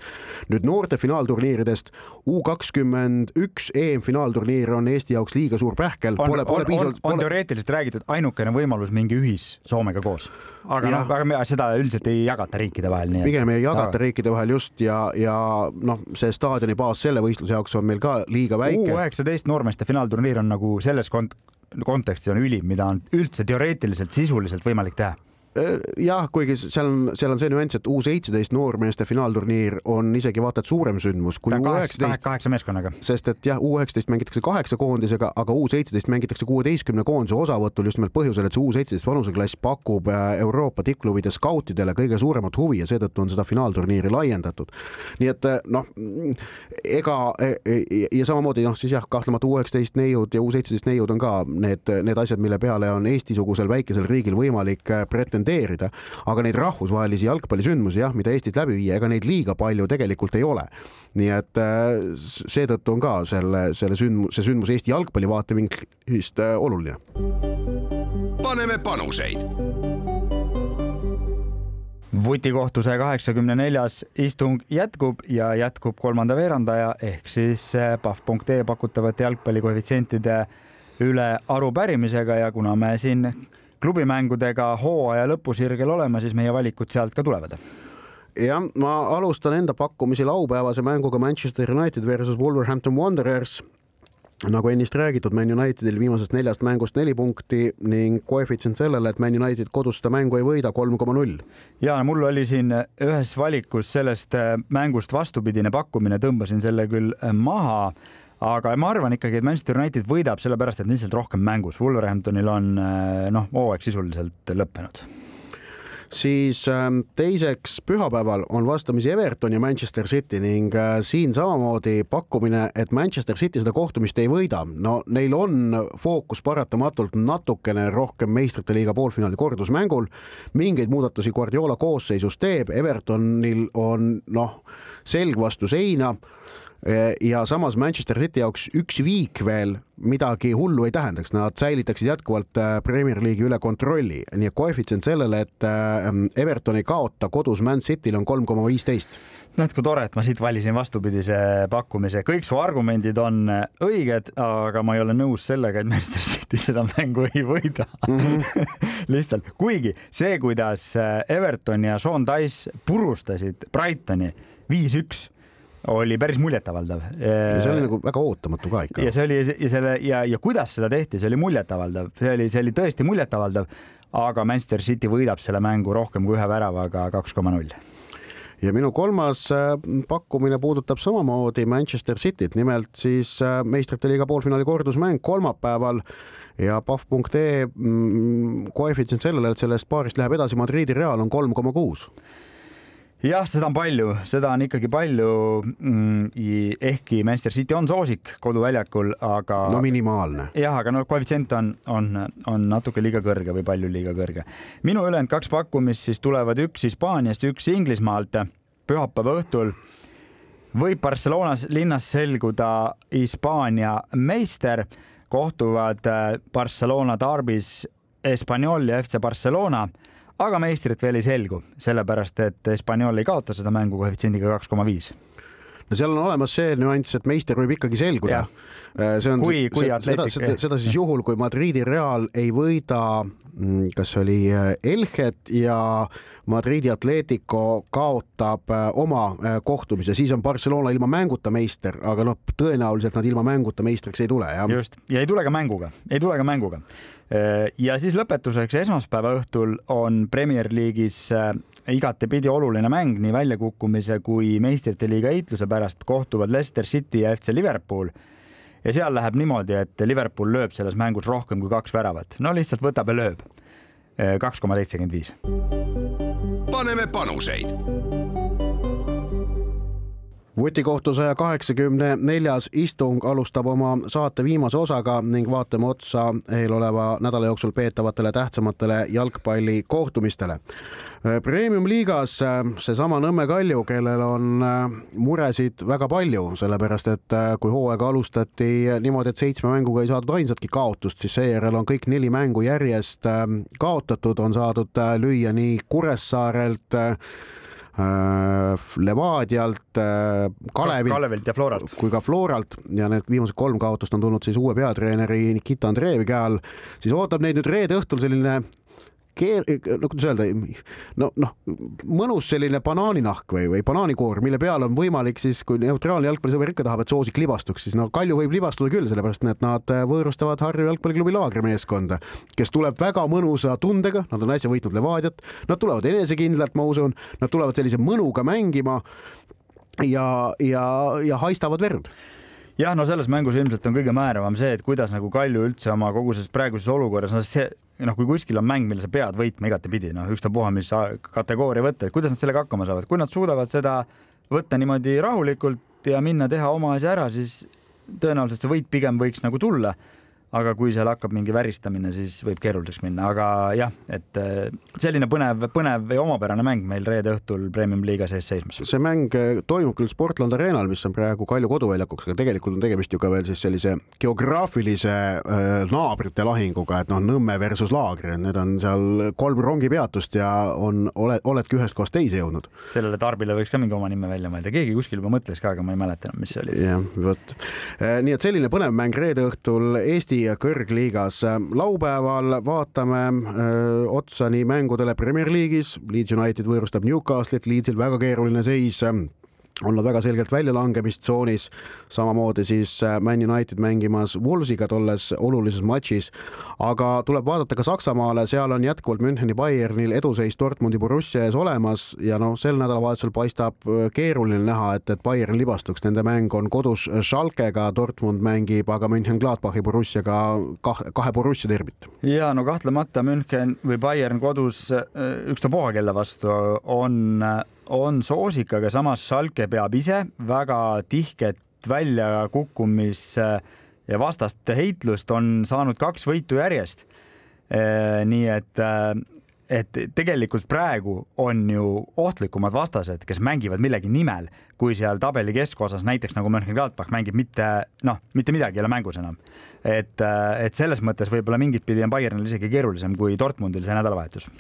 nüüd noorte finaalturniiridest U kakskümmend üks EM-finaalturniir on Eesti jaoks liiga suur pähkel. on, on, on, on teoreetiliselt räägitud ainukene võimalus mingi ühis Soomega koos, aga noh, aga seda üldiselt ei jagata riikide vahel. pigem ei jagata aga... riikide vahel just ja, ja noh, see staadioni baas selle võistluse jaoks on meil ka liiga väike. U üheksateist noormeeste finaalturniir on nagu selles kont-, kontekstis on ülim, mida on üldse teoreetiliselt, sisuliselt võimalik teha jah, kuigi seal on, seal on see nüanss, et U seitseteist noormeeste finaalturniir on isegi vaata et suurem sündmus kui U üheksateist. kaheksa meeskonnaga. sest et jah, U üheksateist mängitakse kaheksa koondisega, aga U seitseteist mängitakse kuueteistkümne koondise osavõtul just nimelt põhjusel, et see U seitseteist vanuseklass pakub äh, Euroopa tippklubide skautidele kõige suuremat huvi ja seetõttu on seda finaalturniiri laiendatud. nii et äh, noh, ega e, e, ja samamoodi noh, siis jah, kahtlemata U üheksateist neiud ja U seitseteist neiud on ka need, need asjad, mille peale on Eesti-sugusel väikesel riigil võimalik pretendeerida pretendeerida, aga neid rahvusvahelisi jalgpallisündmusi jah, mida Eestis läbi viia, ega neid liiga palju tegelikult ei ole. nii et äh, seetõttu on ka selle, selle sündmus, see sündmus Eesti jalgpalli vaatevinklist äh, oluline. paneme panuseid vutikohtu saja kaheksakümne neljas istung jätkub ja jätkub kolmanda veerandaja ehk siis äh, pahv.ee pakutavate jalgpallikoefitsientide üle arupärimisega ja kuna me siin klubimängudega hooaja lõpusirgel olema, siis meie valikud sealt ka tulevad. Jah, ma alustan enda pakkumisi laupäevase mänguga Manchester United versus Wolverhampton Wanderers. Nagu ennist räägitud, Man Unitedil viimasest neljast mängust neli punkti ning koefitsient sellele, et Man United kodus seda mängu ei võida, kolm koma null. ja mul oli siin ühes valikus sellest mängust vastupidine pakkumine, tõmbasin selle küll maha aga ma arvan ikkagi, et Manchester United võidab sellepärast, et lihtsalt rohkem mängus. Wolverhamptonil on eh, noh, hooaeg sisuliselt lõppenud siis ähm, teiseks pühapäeval on vastamisi Everton ja Manchester City ning äh, siin samamoodi pakkumine, et Manchester City seda kohtumist ei võida. no neil on fookus paratamatult natukene rohkem meistrite liiga poolfinaali kordusmängul. mingeid muudatusi Guardiola koosseisus teeb, Evertonil on noh, selg vastu seina ja samas Manchester City jaoks üks viik veel midagi hullu ei tähendaks, nad säilitaksid jätkuvalt äh, Premier League'i üle kontrolli, nii et koefitsient sellele, et äh, Everton ei kaota kodus Man City'l on kolm koma viisteist. näed, kui tore, et ma siit valisin vastupidise pakkumise, kõik su argumendid on õiged, aga ma ei ole nõus sellega, et Manchester <laughs> City seda mängu ei võida mm. -hmm. <laughs> lihtsalt, kuigi see, kuidas Everton ja Sean Dice purustasid Brightoni viis-üks oli päris muljetavaldav. see oli nagu väga ootamatu ka ikka. ja see oli ja selle ja, ja kuidas seda tehti, see oli muljetavaldav, see oli, see oli tõesti muljetavaldav, aga Manchester City võidab selle mängu rohkem kui ühe väravaga kaks koma null ja minu kolmas äh, pakkumine puudutab samamoodi Manchester Cityt, nimelt siis äh, meistrite liiga poolfinaali kordusmäng kolmapäeval ja pahv.ee mm, koefitsient sellele, et sellest paarist läheb edasi Madridi Real on kolm koma kuus jah, seda on palju, seda on ikkagi palju mm,. ehkki Manchester City on soosik koduväljakul, aga. no minimaalne. jah, aga no koefitsient on, on, on natuke liiga kõrge või palju liiga kõrge. minu ülejäänud kaks pakkumist siis tulevad üks Hispaaniast, üks Inglismaalt. pühapäeva õhtul võib Barcelonas linnas selguda Hispaania meister, kohtuvad äh, Barcelona tarbis Espanyol ja FC Barcelona aga meistrit veel ei selgu, sellepärast et Hispaaniol ei kaota seda mängu koefitsiendiga kaks koma viis no seal on olemas see nüanss, et meister võib ikkagi selguda. Äh, see on, kui, kui seda, seda, seda siis juhul, kui Madridi Real ei võida, mm, kas oli äh, Elchet ja Madridi Atletico kaotab äh, oma kohtumise, siis on Barcelona ilma mänguta meister, aga noh, tõenäoliselt nad ilma mänguta meistriks ei tule, jah. just, ja ei tule ka mänguga, ei tule ka mänguga. Äh, ja siis lõpetuseks esmaspäeva õhtul on Premier League'is äh, igatepidi oluline mäng nii väljakukkumise kui meistrite liiga heitluse pärast. Kohtuvad Leicester City ja FC Liverpool. Ja seal läheb niimoodi, et Liverpool lööb selles mängus rohkem kui kaks väravat, no lihtsalt võtab ja lööb. Kaks koma seitsekümmend viis. paneme panuseid vutikohtu saja kaheksakümne neljas istung alustab oma saate viimase osaga ning vaatame otsa eeloleva nädala jooksul peetavatele tähtsamatele jalgpallikohtumistele. Premium-liigas seesama Nõmme Kalju, kellel on muresid väga palju, sellepärast et kui hooaega alustati niimoodi, et seitsme mänguga ei saadud ainsatki kaotust, siis seejärel on kõik neli mängu järjest kaotatud, on saadud lüüa nii Kuressaarelt Äh, Levadialt, äh, Kalevilt, Kalevilt ja Floralt. kui ka Floralt. Ja need viimased kolm kaotust on tulnud siis uue peatreeneri Nikita Andreevi käe all, siis ootab neid nüüd reede õhtul selline keer-, no kuidas öelda, no noh, mõnus selline banaaninahk või, või banaanikoor, mille peal on võimalik siis, kui neutraalne jalgpallisõber ikka tahab, et soosik libastuks, siis no Kalju võib libastuda küll, sellepärast et nad võõrustavad Harju jalgpalliklubi laagrimeeskonda, kes tuleb väga mõnusa tundega, nad on äsja võitnud Levadiat, nad tulevad enesekindlalt, ma usun, nad tulevad sellise mõnuga mängima ja, ja, ja haistavad verd jah, no selles mängus ilmselt on kõige määravam see, et kuidas nagu Kalju üldse oma kogu selles praeguses olukorras, no see noh, kui kuskil on mäng, mille sa pead võitma igatepidi, noh, ükstapuha, mis kategooria võtta, et kuidas nad sellega hakkama saavad, kui nad suudavad seda võtta niimoodi rahulikult ja minna teha oma asja ära, siis tõenäoliselt see võit pigem võiks nagu tulla aga kui seal hakkab mingi väristamine, siis võib keeruliseks minna, aga jah, et äh, selline põnev, põnev ja omapärane mäng meil reede õhtul Premium-liiga sees seismas. see mäng äh, toimub küll Sportland Arenal, mis on praegu Kalju koduväljakuks, aga tegelikult on tegemist ju ka veel siis sellise geograafilise äh, naabrite lahinguga, et noh, Nõmme versus Laagri, need on seal kolm rongipeatust ja on, oled, oledki ühest kohast teise jõudnud. sellele tarbile võiks ka mingi oma nime välja mõelda, keegi kuskil juba mõtles ka, aga ma ei mäleta enam, mis see oli. jah, vot. nii et selline põnev mäng reede õhtul Eesti kõrgliigas. laupäeval vaatame öö, otsa nii mängudele Premier League'is, Leeds United võõrustab Newcastle'it, Leedsil väga keeruline seis on nad väga selgelt väljalangemistsoonis, samamoodi siis äh, Man United mängimas Wolvesiga tolles olulises matšis, aga tuleb vaadata ka Saksamaale, seal on jätkuvalt Müncheni Bayernil eduseis Dortmundi Borussia ees olemas. Ja noh, sel nädalavahetusel paistab äh, keeruline näha, et, et Bayern libastuks, nende mäng on kodus Schalkega, Dortmund mängib aga München Gladbachi Borussiaga kahe, kahe Borussia derbit. ja no kahtlemata München või Bayern kodus äh, ükstapuha kelle vastu on on soosik, aga samas Schalke peab ise väga tihket väljakukkumis ja vastaste heitlust, on saanud kaks võitu järjest. nii et, et tegelikult praegu on ju ohtlikumad vastased, kes mängivad millegi nimel, kui seal tabeli keskosas näiteks nagu Mönchengladbach mängib mitte noh, mitte midagi ei ole mängus enam. et, et selles mõttes võib-olla mingit pidi on Bayernil isegi keerulisem kui Dortmundil see nädalavahetus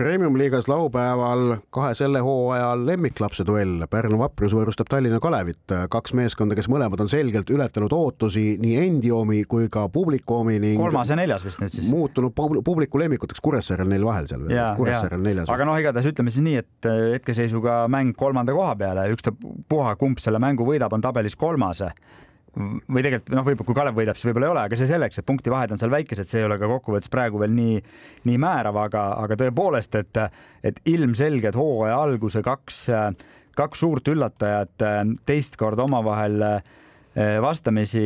Premium-liigas laupäeval kahe selle hooaja lemmiklapse duell. Pärnu Vaprus võõrustab Tallinna Kalevit, kaks meeskonda, kes mõlemad on selgelt ületanud ootusi nii endi omi kui ka publiku omi ning kolmas ja neljas vist nüüd siis. muutunud publiku lemmikuteks Kuressaarel neil vahel seal. Kuressaarel neljas. aga noh, igatahes ütleme siis nii, et äh, hetkeseisuga mäng kolmanda koha peale, ükstapuha, kumb selle mängu võidab, on tabelis kolmas või tegelikult noh, võib-olla kui Kalev võidab, siis võib-olla ei ole, aga see selleks, et punktivahed on seal väikesed, see ei ole ka kokkuvõttes praegu veel nii, nii määrav, aga, aga tõepoolest, et, et ilmselged hooaja alguse kaks, kaks suurt üllatajat teist korda omavahel vastamisi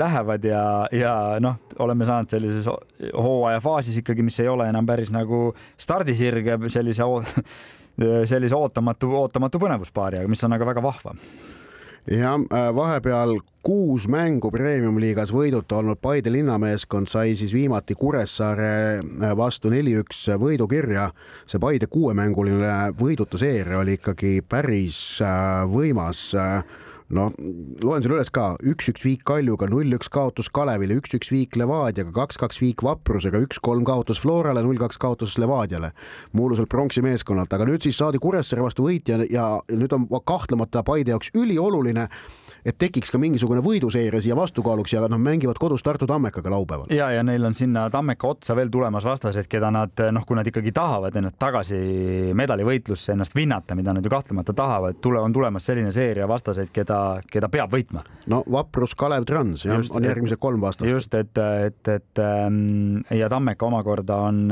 lähevad ja, ja noh, oleme saanud sellises hooaja faasis ikkagi, mis ei ole enam päris nagu stardisirge, sellise, <laughs> sellise ootamatu, ootamatu põnevuspaari, aga mis on aga väga vahva ja äh, vahepeal kuus mängu Premium-liigas võiduta olnud Paide linnameeskond sai siis viimati Kuressaare äh, vastu neli-üks võidukirja. see Paide kuuemänguline võiduta seeria oli ikkagi päris äh, võimas no loen sulle üles ka, üks-üks viik Kaljuga, null-üks kaotus Kalevile, üks-üks viik Levadiaga, kaks-kaks viik Vaprusega, üks-kolm kaotus Florale, null-kaks kaotus Levadiale. muuluselt pronksi meeskonnalt, aga nüüd siis saadi Kuressaare vastu võit ja, ja nüüd on kahtlemata Paide jaoks ülioluline et tekiks ka mingisugune võiduseire siia vastukaaluks ja nad mängivad kodus Tartu Tammekaga laupäeval. ja, ja neil on sinna Tammeka otsa veel tulemas vastased, keda nad noh, kui nad ikkagi tahavad ennast tagasi medalivõitlusse ennast vinnata, mida nad ju kahtlemata tahavad, tule, on tulemas selline seeria vastaseid, keda, keda peab võitma. no Vaprus, Kalev, Trans jah, on järgmised kolm vastast. just, et, et, et ähm, ja Tammeka omakorda on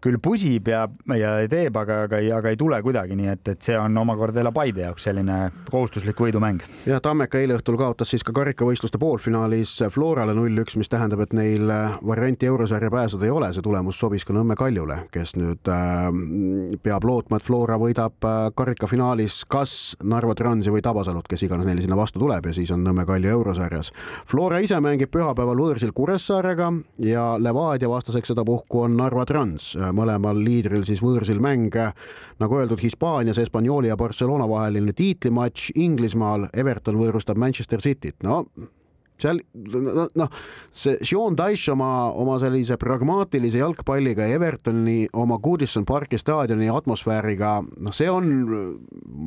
küll pusib ja, ja teeb, aga, aga, aga ei tule kuidagi, nii et, et see on omakorda jälle Paide jaoks selline kohustuslik võidumäng. ja Tammeka eile õhtul kaotas siis ka karikavõistluste poolfinaalis Florale null-üks, mis tähendab, et neil varianti eurosarja pääseda ei ole, see tulemus sobis ka Nõmme Kaljule, kes nüüd äh, peab lootma, et Flora võidab äh, karikafinaalis kas Narva Transi või Tabasalut, kes iganes neile sinna vastu tuleb ja siis on Nõmme Kalju eurosarjas. Flora ise mängib pühapäeval võõrsil Kuressaarega ja Levadia vastaseks sedapuhku on Narva Trans mõlemal liidril siis võõrsil mäng. nagu öeldud, Hispaanias Espanyoli ja Barcelona vaheline tiitlimatš, Inglismaal Everton võõrustab Manchester Cityt, no seal noh, see Sean Dyche oma, oma sellise pragmaatilise jalgpalliga ja Evertoni oma Goodison Parki staadioni atmosfääriga, noh, see on,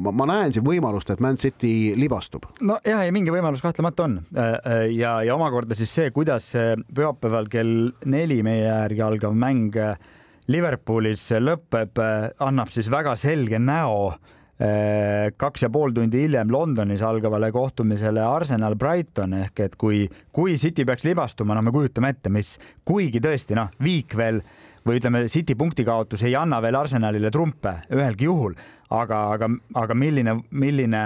ma näen siin võimalust, et Man City libastub. no ja, ja mingi võimalus kahtlemata on äh, äh, ja, ja omakorda siis see, kuidas pühapäeval kell neli meie järgi algav mäng Liverpoolis lõpeb, annab siis väga selge näo kaks ja pool tundi hiljem Londonis algavale kohtumisele Arsenal Brighton ehk et kui, kui City peaks libastuma, no me kujutame ette, mis, kuigi tõesti noh, viik veel või ütleme, City punkti kaotus ei anna veel Arsenalile trumpe ühelgi juhul, aga, aga, aga milline, milline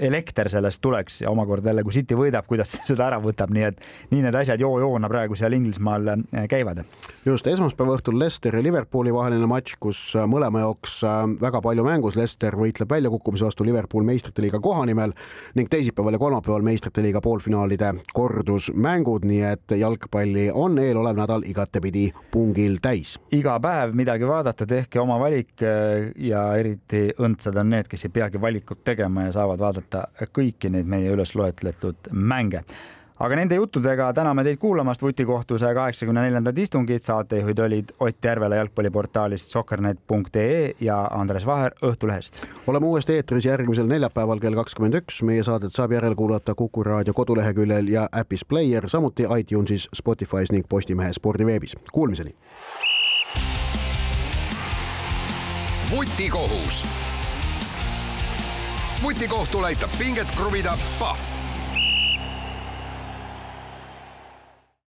elekter sellest tuleks ja omakorda jälle, kui City võidab, kuidas <laughs> seda ära võtab, nii et nii need asjad joo-joona praegu seal Inglismaal äh, käivad. just esmaspäeva õhtul Leicesteri ja Liverpooli vaheline matš, kus äh, mõlema jaoks äh, väga palju mängus, Leicester võitleb väljakukkumise vastu Liverpool meistrite liiga kohanimel ning teisipäeval ja kolmapäeval meistrite liiga poolfinaalide kordusmängud, nii et jalgpalli on eelolev nädal igatepidi pungil täis. iga päev midagi vaadata, tehke oma valik ja eriti õndsad on need, kes ei peagi valikut tegema ja saavad vaadata vaadata kõiki neid meie üles loetletud mänge aga nende juttudega täname teid kuulamast vutikohtuse kaheksakümne neljandat istungit. saatejuhid olid Ott Järvela jalgpalliportaalist soccernet.ee ja Andres Vaher Õhtulehest. oleme uuesti eetris järgmisel neljapäeval kell kakskümmend üks. meie saadet saab järelkuulata Kuku raadio koduleheküljel ja äpis Player, samuti iTunesis, Spotify's ning Postimehe spordiveebis. Kuulmiseni. vutikohus vutikohtul aitab pinget kruvida Pahv